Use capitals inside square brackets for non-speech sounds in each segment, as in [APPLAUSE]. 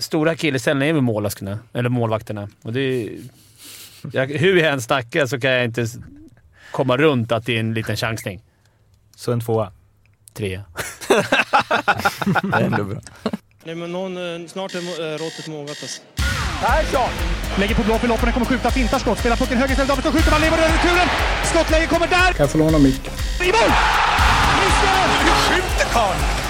stora akilleshälen är väl målvakterna. Eller målvakterna. Och det är, jag, hur jag än snackar så kan jag inte komma runt att det är en liten chansning. Så en tvåa? Trea. [LAUGHS] det är ändå bra. Nej, men någon, eh, snart är eh, råttet mogat alltså. Persson! Lägger på blå för loppen, kommer skjuta, fintar skott, spelar pucken höger istället, Davidsson skjuter, man lever över returen! Skottläge kommer där! Kan jag få låna micken? I mål! Missar! Hur skjuter karln?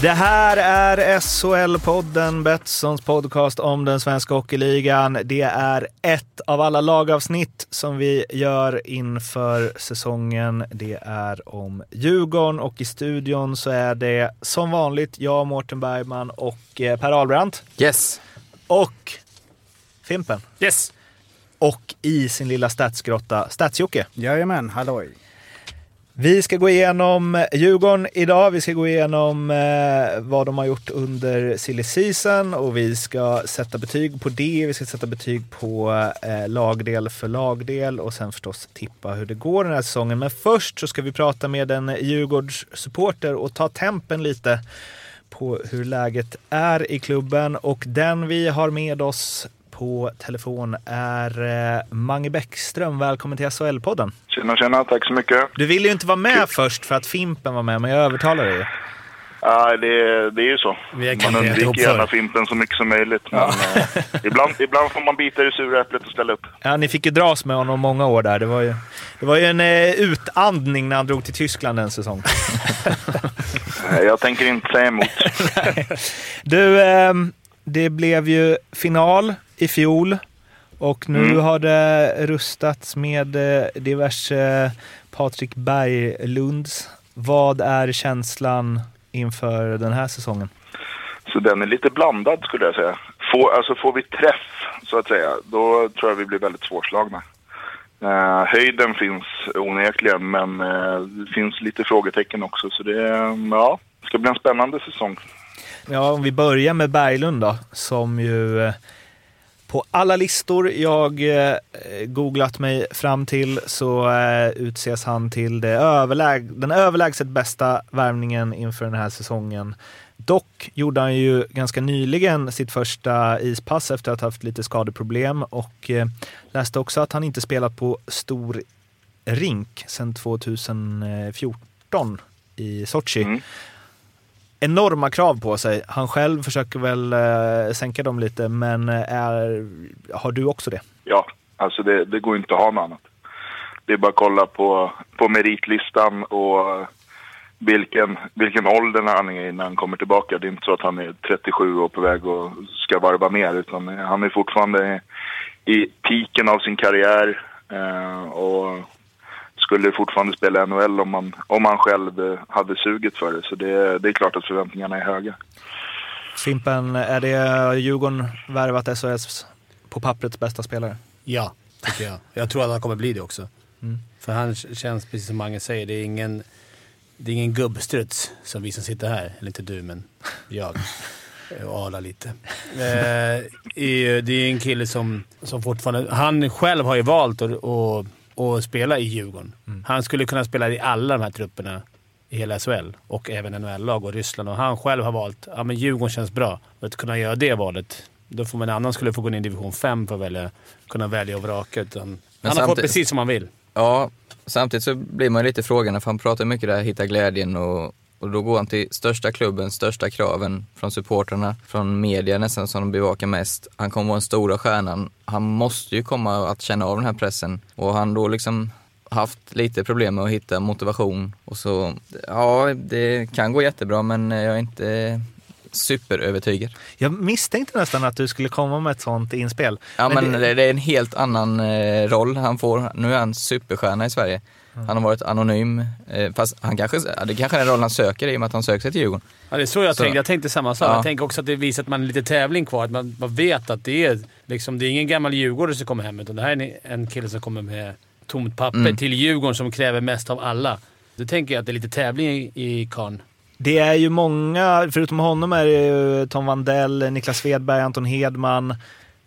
Det här är SHL-podden, Betssons podcast om den svenska hockeyligan. Det är ett av alla lagavsnitt som vi gör inför säsongen. Det är om Djurgården och i studion så är det som vanligt jag, Mårten Bergman och eh, Per Ahlbrandt. Yes. Och Fimpen. Yes! Och i sin lilla statsgrotta, Stats-Jocke. Jajamän, halloj. Vi ska gå igenom eh, Djurgården idag. Vi ska gå igenom eh, vad de har gjort under silly season och vi ska sätta betyg på det. Vi ska sätta betyg på eh, lagdel för lagdel och sen förstås tippa hur det går den här säsongen. Men först så ska vi prata med en Djurgårdssupporter och ta tempen lite på hur läget är i klubben och den vi har med oss på telefon är eh, Mange Bäckström. Välkommen till SHL-podden. Tjena, tjena. Tack så mycket. Du ville ju inte vara med först för att Fimpen var med, men jag övertalade dig. Ja, det, det är ju så. Man undviker gärna. Fimpen så mycket som möjligt. Men eh, ibland, ibland får man bita i det sura äpplet och ställa upp. Ja, ni fick ju dras med honom många år där. Det var ju, det var ju en eh, utandning när han drog till Tyskland en säsong. [LAUGHS] Jag tänker inte säga emot. [LAUGHS] Du, ehm, det blev ju final i fjol och nu Mm. har det rustats med eh, diverse Patrik Berglunds. Vad är känslan inför den här säsongen? Så den är lite blandad skulle jag säga. Får, alltså får vi träff, så att säga, då tror jag vi blir väldigt svårslagna. Eh, höjden finns onekligen, men eh, det finns lite frågetecken också. Så det, ja, det ska bli en spännande säsong. Ja, om vi börjar med Berglund då, som ju eh, på alla listor jag eh, googlat mig fram till så eh, utses han till det överläg den överlägset bästa värvningen inför den här säsongen. Dock gjorde han ju ganska nyligen sitt första ispass efter att ha haft lite skadeproblem och eh, läste också att han inte spelat på stor rink sedan 2014 i Sochi Mm enorma krav på sig. Han själv försöker väl eh, sänka dem lite, men eh, är, har du också det? Ja, alltså det, det går inte att ha något annat. Det är bara att kolla på, på meritlistan och eh, vilken, vilken ålder han är i när han kommer tillbaka. Det är inte så att han är 37 och på väg och ska varva mer utan eh, han är fortfarande i piken av sin karriär eh, och skulle fortfarande spela NHL om man, om man själv eh, hade suget för det. Så det, det är klart att förväntningarna är höga. Fimpen, är det Djurgården värvat SOS på papprets bästa spelare? Ja, tycker jag. Jag tror att han kommer bli det också. För han känns, precis som Mange säger, det är ingen, det är ingen gubbstruts som vi som sitter här. Eller inte du, men jag. Och Arla lite. Eh, är- det är en kille som, som fortfarande... Han själv har ju valt att, att, att spela i Djurgården. Han skulle kunna spela i alla de här trupperna i hela SHL och även NHL-lag och Ryssland. Och han själv har valt ja, men Djurgården känns bra. Och att kunna göra det valet, då får man en annan skulle få gå ner i division 5 för att välja, kunna välja och vraka. Utan han har fått precis som han vill. Ja, samtidigt så blir man ju lite frågande för han pratar mycket där, hitta glädjen och, och då går han till största klubben, största kraven från supportrarna, från media nästan som de bevakar mest. Han kommer vara den stora stjärnan. Han måste ju komma att känna av den här pressen och han då liksom haft lite problem med att hitta motivation och så, ja det kan gå jättebra men jag är inte superövertygad. Jag misstänkte nästan att du skulle komma med ett sånt inspel. Ja men, det- det, det är en helt annan eh, roll han får. Nu är han superstjärna i Sverige. Han har varit anonym, eh, fast han kanske, det kanske är den roll han söker i och med att han söker sig till Djurgården. Ja, det är så jag Så- tänkte. Jag tänkte samma sak. Ja. Jag tänker också att det visar att man är lite tävling kvar. Att man, man vet att det är, liksom, det är ingen gammal djurgårdare som kommer hem, utan det här är en, en kille som kommer med tomt papper Mm. till Djurgården som kräver mest av alla. Då tänker jag att det är lite tävling i, i karn. Det är ju många, förutom honom är det ju Tom Vandell, Niklas Svedberg, Anton Hedman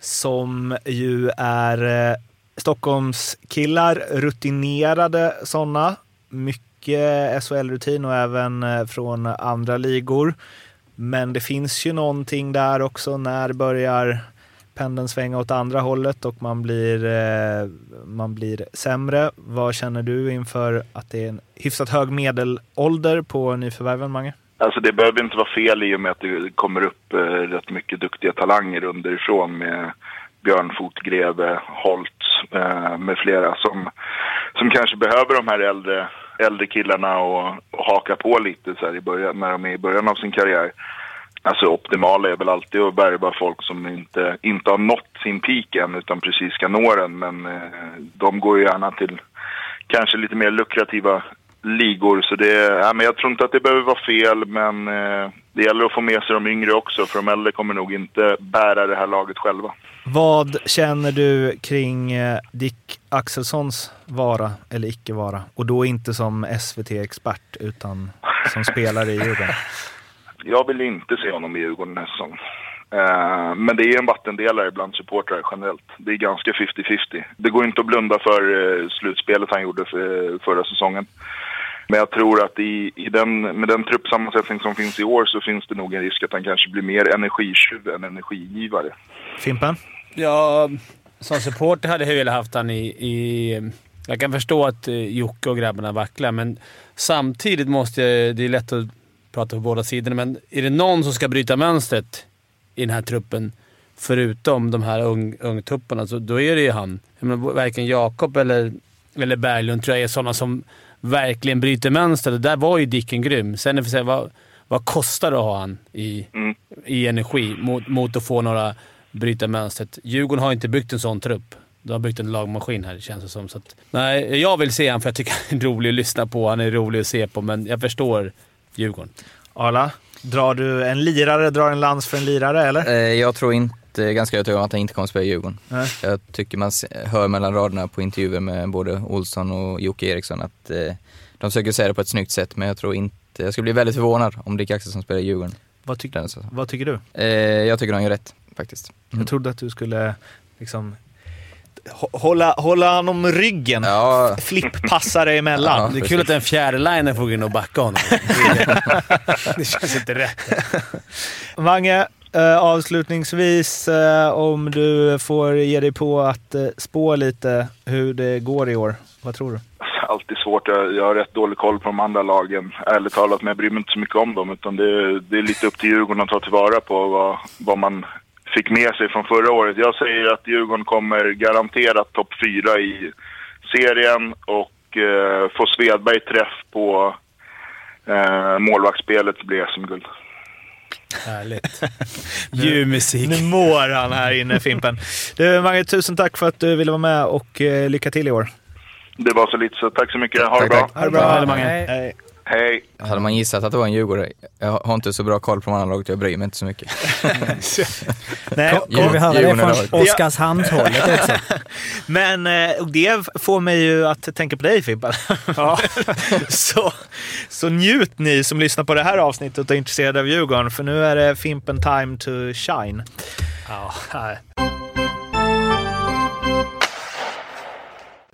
som ju är Stockholms Stockholmskillar, rutinerade sådana. Mycket SHL-rutin och även eh, från andra ligor. Men det finns ju någonting där också. När börjar pendeln svänga åt andra hållet och man blir, eh, man blir sämre? Vad känner du inför att det är en hyfsat hög medelålder på nyförvärven, Mange? Alltså det behöver inte vara fel i och med att det kommer upp eh, rätt mycket duktiga talanger underifrån med Björn Fotgreve, Holt eh, med flera som, som kanske behöver de här äldre, äldre killarna och, och haka på lite så här i början, när de är i början av sin karriär. Alltså optimala är väl alltid att värva folk som inte, inte har nått sin peak än utan precis ska nå den. Men eh, de går ju gärna till kanske lite mer lukrativa ligor. Så det, ja, men jag tror inte att det behöver vara fel, men eh, det gäller att få med sig de yngre också. För de äldre kommer nog inte bära det här laget själva. Vad känner du kring eh, Dick Axelssons vara eller icke vara? Och då inte som SVT-expert utan som spelare i Djurgården. [LAUGHS] Jag vill inte se honom i Djurgården nästa säsong. Eh, men det är en vattendelare bland supportrar generellt. Det är ganska 50-50. Det går inte att blunda för eh, slutspelet han gjorde för, förra säsongen. Men jag tror att i, i den, med den truppsammansättning som finns i år så finns det nog en risk att han kanske blir mer energitjuv än energigivare. Fimpen? Ja, som supporter hade jag velat haft han i, i... Jag kan förstå att eh, Jocke och grabbarna vacklar, men samtidigt måste jag... Det är lätt att prata på båda sidorna, men är det någon som ska bryta mönstret i den här truppen, förutom de här ung, ungtupparna, så då är det ju han. Jag menar, varken Jakob eller, eller Berglund tror jag är sådana som verkligen bryter mönstret. Där var ju Dicken grym. Sen är det för sig, vad, vad kostar det att ha han i, Mm. i energi mot, mot att få några bryta mönstret? Djurgården har inte byggt en sån trupp. De har byggt en lagmaskin här, känns det som. Så att, nej, jag vill se han för jag tycker han är rolig att lyssna på. Han är rolig att se på, men jag förstår Djurgården. Arla, drar du en lirare, drar en lans för en lirare eller? Eh, Jag tror inte, ganska övertygad om att han inte kommer att spela i Djurgården. Nej. Jag tycker man hör mellan raderna på intervjuer med både Olsson och Jocke Eriksson att eh, de försöker säga det på ett snyggt sätt, men jag tror inte... Jag skulle bli väldigt förvånad om Dick Axelsson spelar i Djurgården. Vad, tyck, vad tycker du? Eh, jag tycker han gör rätt, faktiskt. Mm. Jag trodde att du skulle liksom hå- hålla, hålla honom om ryggen. Ja, Flipp-passa dig emellan. Ja. Det är kul att en fjärdeliner får gå in och backa honom. Det, [LAUGHS] det känns inte rätt. Mange, Eh, avslutningsvis uh, om du får ge dig på att uh, spå lite hur det går i år. Vad tror du? Alltid svårt. Jag, jag har rätt dålig koll på de andra lagen, ärligt talat. Men jag bryr mig inte så mycket om dem. Utan det, det är lite upp till Djurgården att ta tillvara på vad, vad man fick med sig från förra året. Jag säger att Djurgården kommer garanterat topp fyra i serien och eh, får Svedberg träff på eh, målvaktsspelet blir SM-guld. Härligt. [LAUGHS] Ljuv musik. Nu mår han här inne, Fimpen. Du, Mange, tusen tack för att du ville vara med och eh, lycka till i år. Det var så lite så tack så mycket. Ha det bra. tack. Ha det bra. Mange. Hej. Hej. Hade man gissat att det var en Djurgårdare, jag har inte så bra koll på de andra laget, jag bryr mig inte så mycket. [LAUGHS] Nej, Får vi höra det från Oskarshamnshållet också? [LAUGHS] Men eh, och det får mig ju att tänka på dig Fimpen. [LAUGHS] så, så njut ni som lyssnar på det här avsnittet och är intresserade av Djurgården, för nu är det Fimpen time to shine. Ja, nej.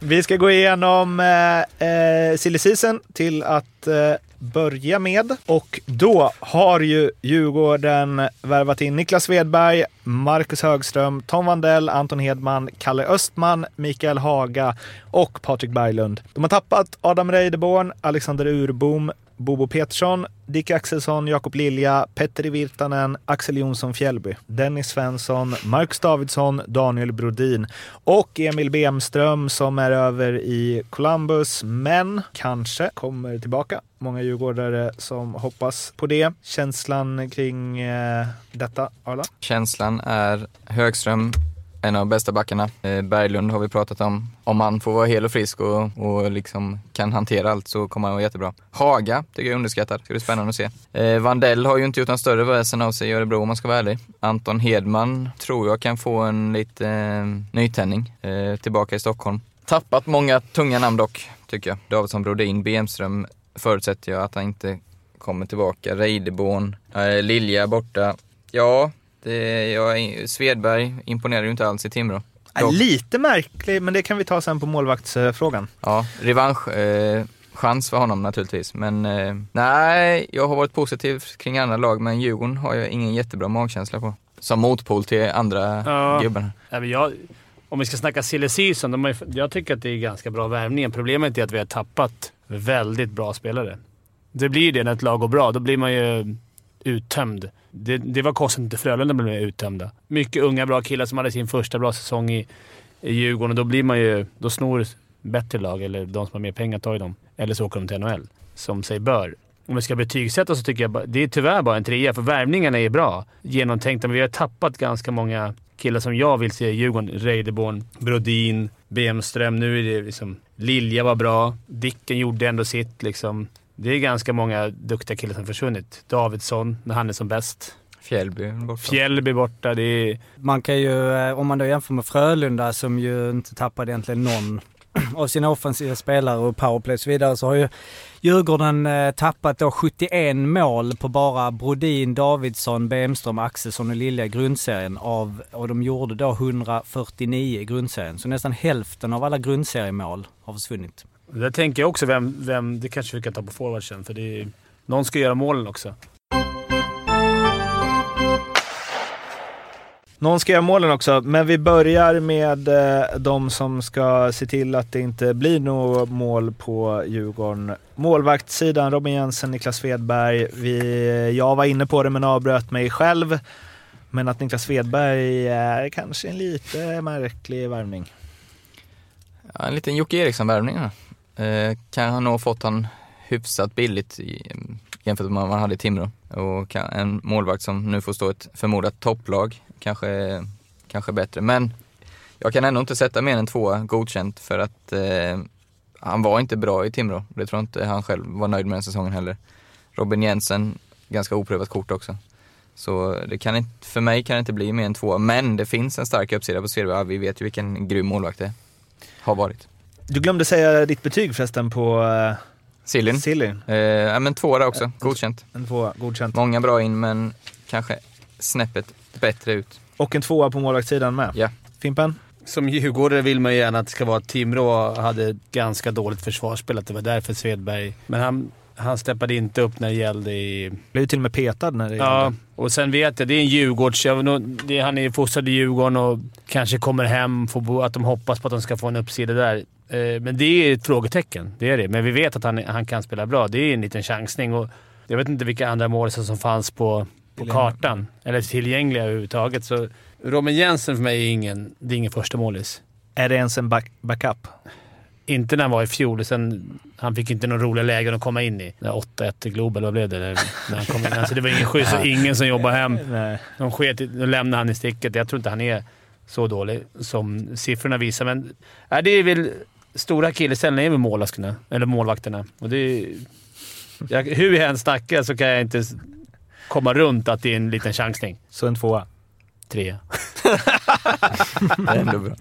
Vi ska gå igenom eh, eh, silly season till att eh, börja med. Och då har ju Djurgården värvat in Niklas Svedberg, Marcus Högström, Tom Vandell, Anton Hedman, Kalle Östman, Mikael Haga och Patrik Berglund. De har tappat Adam Reideborn, Alexander Urbom, Bobo Petersson, Dick Axelsson, Jakob Lilja, Petteri Virtanen, Axel Jonsson Fjällby, Dennis Svensson, Marcus Davidsson, Daniel Brodin och Emil Bemström som är över i Columbus, men kanske kommer tillbaka. Många djurgårdare som hoppas på det. Känslan kring eh, detta, Arla? Känslan är Högström, en av bästa backarna. Eh, Berglund har vi pratat om. Om han får vara hel och frisk och, och liksom kan hantera allt så kommer han vara jättebra. Haga tycker jag är underskattad. Det ska bli spännande att se. Eh, Vandell har ju inte gjort någon större väsen av sig i Örebro om man ska vara ärlig. Anton Hedman tror jag kan få en lite eh, nytändning eh, tillbaka i Stockholm. Tappat många tunga namn dock, tycker jag. Davidsson, Brodin, Bemström förutsätter jag att han inte kommer tillbaka. Reideborn, eh, Lilja borta. Ja, det, jag, är- Svedberg imponerar ju inte alls i Timrå. Ja, lite märklig, men det kan vi ta sen på målvaktsfrågan. Ja, revansch. Eh, chans för honom naturligtvis. Men eh, nej, jag har varit positiv kring andra lag, men Djurgården har jag ingen jättebra magkänsla på. Som motpol till andra Ja. gubbarna. Ja, men jag, om vi ska snacka silly season, de har ju, jag tycker att det är ganska bra värvningar. Problemet är att vi har tappat väldigt bra spelare. Det blir det när ett lag går bra. Då blir man ju uttömd. Det, det var att till Frölunda blev uttömda. Mycket unga bra killar som hade sin första bra säsong i, i Djurgården och då blir man ju... Då snor bättre lag, eller de som har mer pengar, tar ju dem. Eller så åker de till NHL, som sig bör. Om vi ska betygsätta så tycker jag bara, det är tyvärr bara en trea, för värvningarna är bra. Genomtänkta, men vi har tappat ganska många killar som jag vill se i Djurgården. Reideborn, Brodin, Bemström. Nu är det liksom... Lilja var bra. Dicken gjorde ändå sitt. Liksom. Det är ganska många duktiga killar som försvunnit. Davidsson, när han är som bäst. Fjällby borta. Fjällby borta. Det är... Man kan ju, eh, om man då jämför med Frölunda som ju inte tappade egentligen någon [CLEARS THROAT] av sina offensiva spelare och powerplay och så vidare så har ju Djurgården eh, tappat då 71 mål på bara Brodin, Davidsson, Bemström, Axelsson och Lilja i grundserien av, och de gjorde då 149 i grundserien. Så nästan hälften av alla grundseriemål har försvunnit. Där tänker jag också vem, vem... Det kanske vi kan ta på forwardsen, för det är, någon ska göra målen också. Någon ska göra målen också, men vi börjar med eh, de som ska se till att det inte blir något mål på Djurgården. Målvaktssidan, Robin Jensen, Niklas Svedberg. Vi, jag var inne på det men avbröt mig själv. Men att Niklas Svedberg är kanske en lite märklig värvning. Ja, en liten Jocke Eriksson-värvning Eh, kan han nog fått han hyfsat billigt i, jämfört med vad man hade i Timrå. Och kan, en målvakt som nu får stå ett förmodat topplag, kanske, kanske bättre. Men jag kan ändå inte sätta mer än två godkänt för att eh, han var inte bra i Timrå. Det tror jag inte han själv var nöjd med den säsongen heller. Robin Jensen, ganska oprövat kort också. Så det kan inte, för mig kan det inte bli mer än två. Men det finns en stark uppsida på Svedberg. Ja, Vi vet ju vilken grym målvakt det har varit. Du glömde säga ditt betyg förresten på uh, Sillin. Sillin. Eh, ja, men två där också. Godkänt. En tvåa, godkänt. Många bra in, men kanske snäppet bättre ut. Och en tvåa på målvaktssidan med. Ja. Fimpen? Som djurgårdare vill man ju gärna att det ska vara att Timrå hade ett ganska dåligt försvarsspel, att det var därför Svedberg... Men han, han steppade inte upp när det gällde i... Blev ju till och med petad när det Ja, gällde. och sen vet jag, det är en Djurgårds... jag det- Han är ju fostrad i Djurgården och kanske kommer hem, får bo, att de hoppas på att de ska få en uppsida där. Eh, Men det är ett frågetecken. Det är det. Men vi vet att han, han kan spela bra. Det är en liten chansning. Och jag vet inte vilka andra mål som fanns på, på kartan. Eller tillgängliga överhuvudtaget. Så Robin Jensen för mig är ingen, det är ingen första målis. Är det ens en back, backup? Inte när han var i fjol. Sen, han fick inte några roliga lägen att komma in i. Det där 8-1 i Globen, vad blev det? När han kom in. Alltså, det var ingen skjuts och ingen som jobbade hem. Nej. De sket då lämnade han i sticket. Jag tror inte han är så dålig som siffrorna visar. Men äh, det är väl stora akilleshälen är väl målvakterna. Eller målvakterna. Och det är, jag, hur jag än snackar så kan jag inte komma runt att det är en liten chansning. Så en tvåa? Tre. [LAUGHS] Det är ändå bra.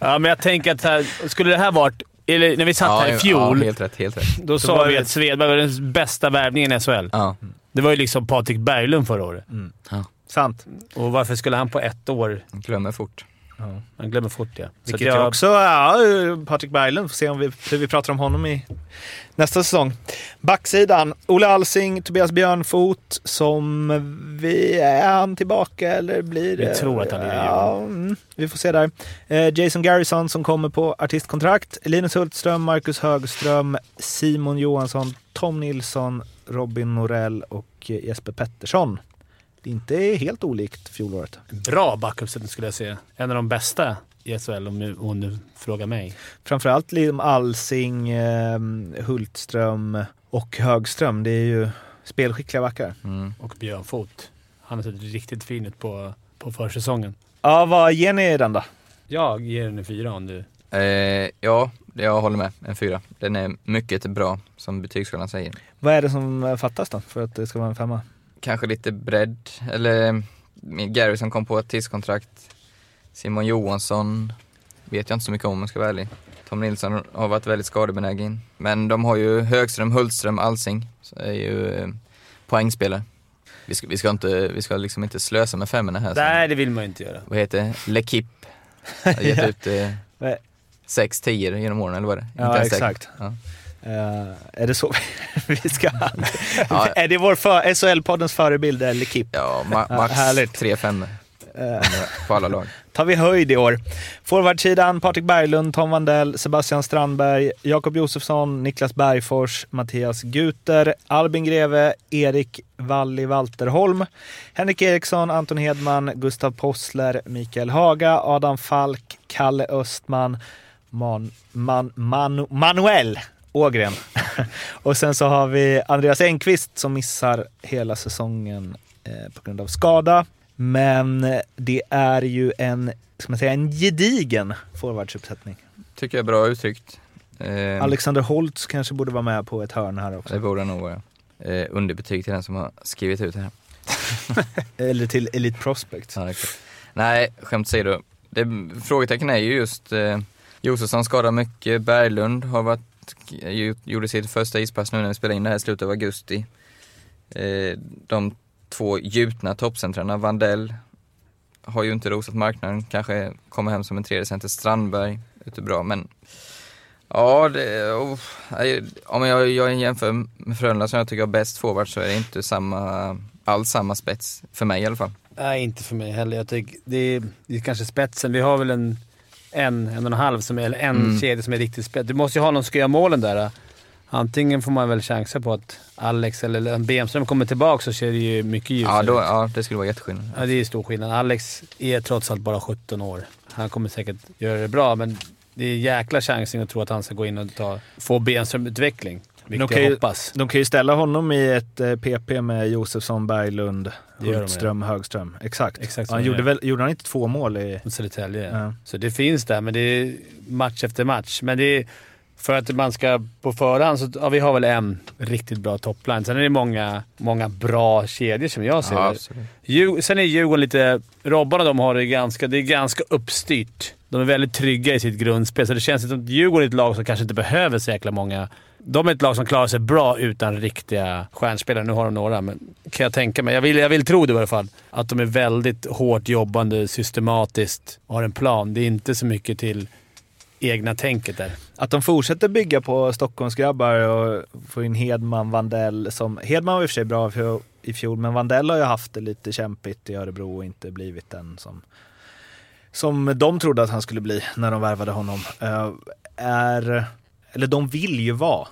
Ja, men jag tänker att här, skulle det här varit... Eller när vi satt här i fjol, Ja, helt rätt. Helt rätt. då sa vi att Svedberg var den bästa värvningen i SHL. Ja. Det var ju liksom Patrik Berglund förra året. Sant. Och varför skulle han på ett år... Glömmer fort. Han glömmer fort ja. Att Vilket jag... också, ja, Patrik Berglund, får se om vi, hur vi pratar om honom i nästa säsong. Backsidan, Olle Alsing, Tobias Björnfot, som vi, är han tillbaka eller blir Vi det? tror att han är ja, mm, Vi får se där. Eh, Jason Garrison som kommer på artistkontrakt, Linus Hultström, Marcus Högström, Simon Johansson, Tom Nilsson, Robin Norell och eh, Jesper Pettersson. Det är inte helt olikt fjolåret. Bra backuppsättning skulle jag säga. En av de bästa i SHL om du, om du frågar mig. Framförallt liksom Alsing, eh, Hultström och Högström. Det är ju spelskickliga backar. Mm. Och Björn Fot. Han har sett riktigt fin ut på, på försäsongen. Ja, vad ger ni den då? Jag ger den en fyra om du... Eh, ja, jag håller med. En fyra. Den är mycket bra, som betygsskalan säger. Vad är det som fattas då för att det ska vara en femma? Kanske lite bredd, eller Gary som kom på ett tidskontrakt. Simon Johansson vet jag inte så mycket om om jag ska vara ärlig. Tom Nilsson har varit väldigt skadebenägen. Men de har ju Högström, Hultström, Alsing. Så är ju, eh, poängspelare. Vi ska, vi ska, inte, vi ska liksom inte slösa med femmorna här. Nej, det vill man ju inte göra. Vad heter det? L'Equipe. Har gett [LAUGHS] ut eh, sex tior genom åren, eller vad är det? Ja, exakt. Ja. Eh, är det så [LAUGHS] vi ska... [LAUGHS] Ja. är det vår för, SHL-poddens förebild eller Kip? Ja, ma- max härligt. tre femmor Eh, på alla lag. tar vi höjd i år. Forwardsidan Patrik Berglund, Tom Wandell, Sebastian Strandberg, Jakob Josefsson, Niklas Bergfors, Mattias Guter, Albin Greve, Erik Walli Walterholm, Henrik Eriksson, Anton Hedman, Gustav Possler, Mikael Haga, Adam Falk, Kalle Östman, Man, man, Manu, Manuel Ågren. [LAUGHS] Och sen så har vi Andreas Engqvist som missar hela säsongen eh, på grund av skada. Men det är ju en, ska man säga, en gedigen forwardsuppsättning. Tycker jag är bra uttryckt. Eh, Alexander Holtz kanske borde vara med på ett hörn här också. Det borde nog vara. Eh, underbetyg till den som har skrivit ut det här. [LAUGHS] Eller till Elite Prospect. Ja. Nej, skämt åsido. Frågetecken är ju just eh, Josefsson skadar mycket. Berglund har varit, gjorde sitt första ispass nu när vi spelar in det här i slutet av augusti. Eh, de två gjutna toppcentrarna, Vandell har ju inte rosat marknaden, kanske kommer hem som en tredje center. Strandberg, ute bra, men ja, det, oh, om jag, jag jämför med Frölunda som jag tycker har bäst forward så är det inte samma, alls samma spets, för mig i alla fall. Nej, inte för mig heller. Jag tycker det är, det är kanske spetsen. Vi har väl en, en, en och en halv, som är, eller en Mm. kedja som är riktigt spets. Du måste ju ha någon som ska göra målen där. Antingen får man väl chansa på att Alex eller Bemström kommer tillbaka så ser det ju mycket ljusare Ja, då, ut. ja, det skulle vara jätteskillnad. Ja, det är stor skillnad. Alex är trots allt bara 17 år. Han kommer säkert göra det bra, men det är jäkla chansning att tro att han ska gå in och ta, få Bemström-utveckling. De kan, ju, hoppas. de kan ju ställa honom i ett eh, PP med Josefsson, Berglund, Hultström, Högström. Exakt. Exakt han de gjorde, väl, gjorde han inte två mål i... Södertälje. Ja. Så det finns där, men det är match efter match. Men det är för att man ska på förhand så ja, vi har väl en riktigt bra topline. Sen är det många, många bra kedjor som jag ser Ja. Djur, sen är Djurgården lite... Robbarna de har det ganska, det är ganska uppstyrt. De är väldigt trygga i sitt grundspel, så det känns som att Djurgården är ett lag som kanske inte behöver så jäkla många... De är ett lag som klarar sig bra utan riktiga stjärnspelare. Nu har de några, men kan jag tänka mig. Jag vill, jag vill tro det i alla fall. Att de är väldigt hårt jobbande, systematiskt och har en plan. Det är inte så mycket till egna tänket där. Att de fortsätter bygga på Stockholmsgrabbar och få in Hedman, Vandell som... Hedman var i och för sig bra i fjol, men Vandell har ju haft det lite kämpigt i Örebro och inte blivit den som, som de trodde att han skulle bli när de värvade honom. Eh, är, eller de vill ju vara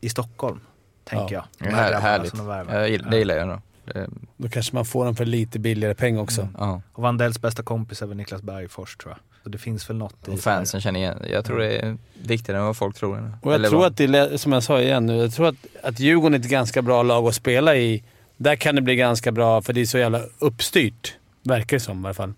i Stockholm, tänker Ja. jag. De Här, grabbarna härligt. de. Jag gillar, det gillar jag nog. Det, Då kanske man får dem för lite billigare pengar också. ja. Och Vandells bästa kompis är väl Niklas Bergfors tror jag. Så det finns väl något i Och fansen känner igen. Jag tror det är viktigare än vad folk tror. Och jag Eller tror vad- att det är, som jag sa igen nu, jag tror att, att Djurgården är ett ganska bra lag att spela i. Där kan det bli ganska bra, för det är så jävla uppstyrt. Verkar det som i alla fall.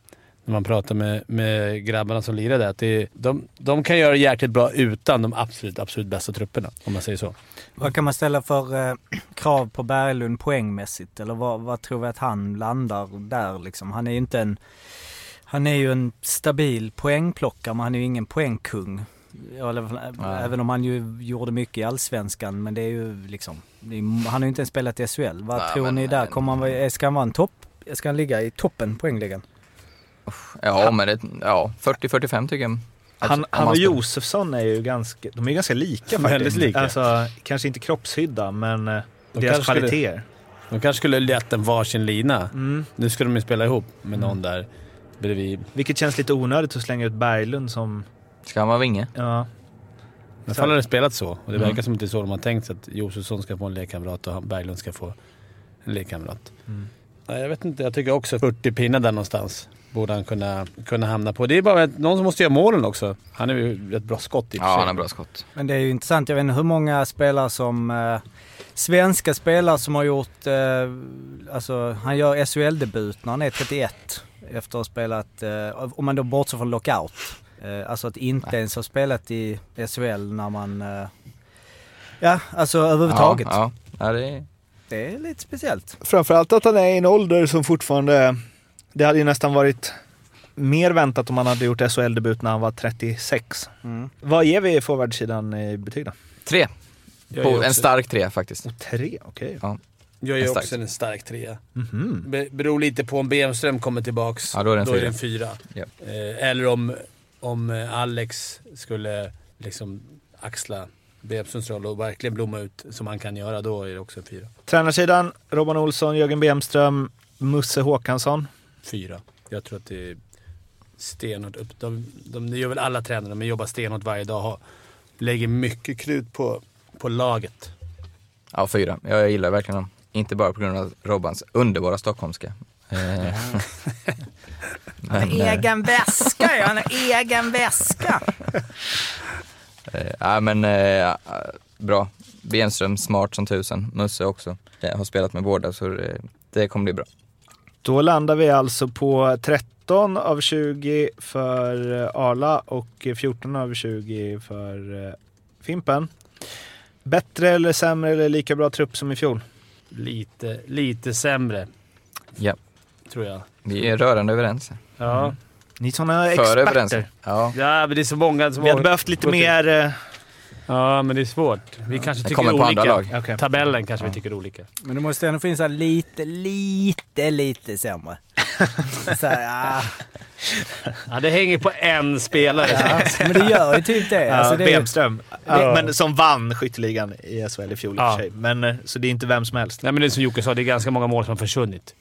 När man pratar med, med grabbarna som lirar där. Att det de, de kan göra jäkligt bra utan de absolut, absolut bästa trupperna, om man säger så. Vad kan man ställa för eh, krav på Berglund poängmässigt? Eller vad, vad tror vi att han landar där liksom? Han är ju inte en... Han är ju en stabil poängplockare, men han är ju ingen poängkung. Ja, Eller, Nej. även om han ju gjorde mycket i Allsvenskan, men det är ju liksom... Är, han har ju inte ens spelat i SHL. Vad Nej, tror men- ni där? Kommer han, vara- ska han vara en topp? Ska han ligga i toppen poängligan? Ja, men det, ja, 40-45 tycker jag. Han, han och Josefsson är ju ganska, de är ganska lika faktiskt. väldigt lika. Alltså, kanske inte kroppshydda, men eh, De deras skulle- kvaliteter. De kanske skulle lätt en varsin lina. Mm. Nu ska de ju spela ihop med någon där bredvid. Vilket känns lite onödigt att slänga ut Berglund som... Ska han vara vinge? Ja, I alla fall har det spelat så. Och det Mm. verkar som att det är så de har tänkt sig att Josefsson ska få en lekkamrat och han- Berglund ska få en lekkamrat. Mm. Ja, jag vet inte, jag tycker också 40 pinnar där någonstans borde han kunna, kunna hamna på. Det är bara att någon som måste göra målen också. Han är ju ett bra skott i Ja, han har bra skott. Men det är ju intressant. Jag vet inte hur många spelare som... Eh, svenska spelare som har gjort... Eh, alltså han gör SHL-debut när han är 31. Efter att ha spelat... Eh, om man då bortser från lockout. Eh, alltså att inte ens ha spelat i SHL när man... Eh, ja, alltså överhuvudtaget. Ja, ja. ja det är... Det är lite speciellt. Framförallt att han är i en ålder som fortfarande... Det hade ju nästan varit mer väntat om han hade gjort SHL-debut när han var 36. Mm. Vad ger vi forwardsidan i betyg då? Tre. På, en stark tre faktiskt. Tre, okej. Ja. Jag är En också en stark trea. Mhm. Be- beror lite på om Bemström kommer tillbaks. Ja, då är det en fyra. en fyra. Ja. Eh, eller om, om eh, Alex skulle liksom axla Bemströms roll och verkligen blomma ut som han kan göra. Då är det också en fyra. Tränarsidan, Robban Olsson, Jörgen Bemström, Musse Håkansson. Fyra. Jag tror att det är stenhårt upp. De, de, det gör väl alla tränare. De jobbar stenhårt varje dag. Har, lägger mycket krut på, på laget. Ja, fyra. Jag gillar verkligen dem. Inte bara på grund av Robbans underbara stockholmska. Eh, [LAUGHS] men, eh, Egen väska ja, en egen väska. eh, ja, men eh, bra. Benström, smart som tusen. Musse också. Jag har spelat med båda så det, det kommer bli bra. Då landar vi alltså på 13 av 20 för eh, Arla och 14 av 20 för eh, Fimpen. Bättre eller sämre eller lika bra trupp som i fjol? Lite, lite sämre, Ja, tror jag. vi är rörande överens. Ja. Ni är sådana experter. Ja. ja, men det är så många som Vi hade behövt lite mer... Ja, men det är svårt. Vi kanske tycker olika. andra lag. Okej. Tabellen kanske vi tycker olika. Men det måste ändå finnas lite, lite, lite sämre. [LAUGHS] Så här, ja. Ja, det hänger på en spelare. Ja, men det gör ju typ det. Ja, Alltså det är, Bemström. Ja, Men som vann skytteligan i SHL i fjol i och Ja. för sig. Men, eh, så det är inte vem som helst. Nej, men det är som Jocke sa, det är ganska många mål som har försvunnit.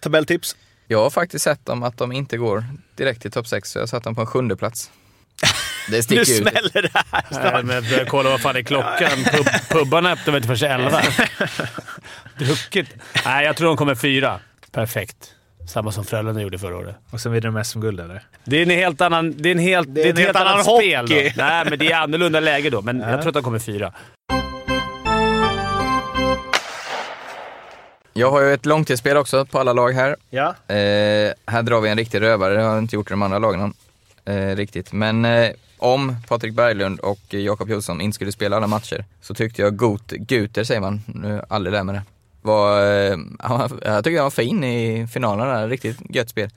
Tabelltips? Jag har faktiskt sett dem att de inte går direkt till topp 6, så jag har satt dem på en sjunde plats. Det Nu sticker ut. smäller det här Nej, snart. men jag börjar kolla vad fan är klockan. Pub, pubbarna öppnar väl inte förrän elva? [LAUGHS] Druckit. Nej, jag tror de kommer fyra. Perfekt. Samma som Frölunda gjorde förra året. Och sen vinner de SM-guld eller? Det är en helt annan... Det är en helt, det är ett helt, annat spel hockey. då. [LAUGHS] Nej, men det är annorlunda läge då. Men jag tror att de kommer fyra. Jag har ju ett långtidsspel också på alla lag här. Ja. Eh, här drar vi en riktig rövare, det har jag inte gjort i de andra lagen eh, riktigt. Men eh, om Patrik Berglund och eh, Jakob Jonsson inte skulle spela alla matcher så tyckte jag Gut, Guter, säger man, nu jag aldrig lärt mig det, var, eh, han jag tycker han var fin i finalen där, riktigt gött spel.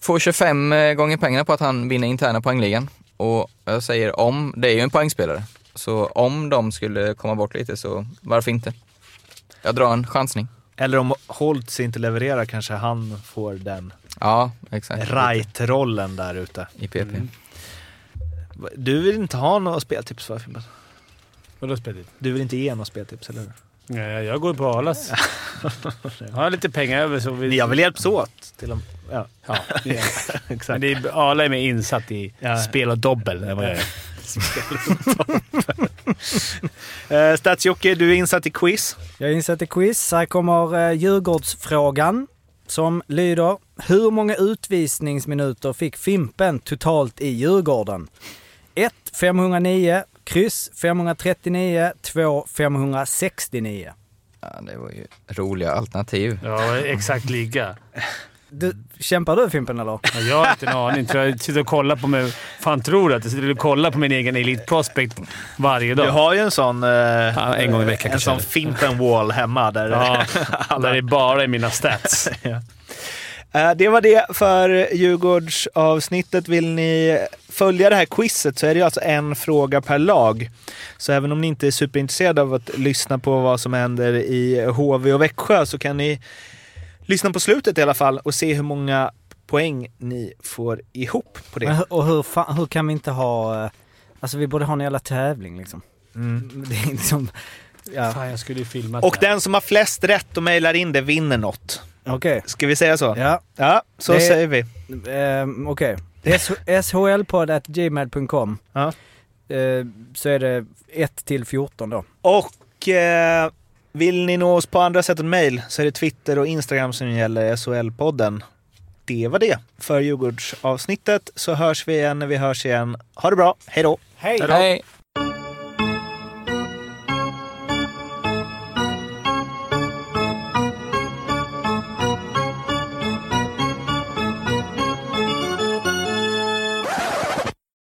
Får 25 gånger pengarna på att han vinner interna poängligan. Och jag säger om, det är ju en poängspelare. Så om de skulle komma bort lite så varför inte? Jag drar en chansning. Eller om Holtz inte levererar kanske han får den Ja, exakt. right-rollen där ute. I PP. Mm. Du vill inte ha några speltips va Fimpen? Vadå spelar Du vill inte ge några speltips, eller hur? Nej, jag går på Arlas. [LAUGHS] Jag har lite pengar över så vi... Jag vill hjälpas åt. Till och ja. Ja, det är- [LAUGHS] Exakt. men det är, Arla är mer insatt i Ja. spel och dobbel än vad jag är. [LAUGHS] Eh, Stats-Jocke, du är insatt i quiz. jag insatt i quiz. Här kommer eh, Djurgårdsfrågan som lyder. Hur många utvisningsminuter fick Fimpen totalt i Djurgården? 1. 509, kryss 539, 2. 569. Ja, det var ju roliga alternativ. Ja, exakt lika. Du, kämpar du Fimpen eller? Ja, Jag har inte en aning. Tror jag sitter och kollar på mig. Fan tror du att jag sitter och kollar på min egen Elite Prospect varje dag? Du har ju en sån, eh, Ja, en gång i veckan en sån Fimpen-wall hemma. Där Ja, [LAUGHS] där det bara är mina stats. [LAUGHS] Eh, Det var det för Djurgårdsavsnittet. Vill ni följa det här quizet så är det ju alltså en fråga per lag. Så även om ni inte är superintresserade av att lyssna på vad som händer i HV och Växjö så kan ni lyssna på slutet i alla fall och se hur många poäng ni får ihop på Men, det. hur- och hur, fan, hur kan vi inte ha... eh, Alltså vi borde ha en jävla tävling liksom. Mm. [LAUGHS] Det är liksom... Ja, Fan, jag skulle ju filmat Och det här. den som har flest rätt och mejlar in det vinner något. Okej. Ska vi säga så? Ja, Ja, så Det- säger vi. ehm, okej. shlpodd.gmail.com Ja. eh, Så är det 1 till 14 då. Och eh, vill ni nå oss på andra sätt än mail så är det Twitter och Instagram som gäller SHL-podden. Det var det för Djurgårdsavsnittet. Så hörs vi igen när vi hörs igen. Ha det bra. Hej då! Hej! Hej!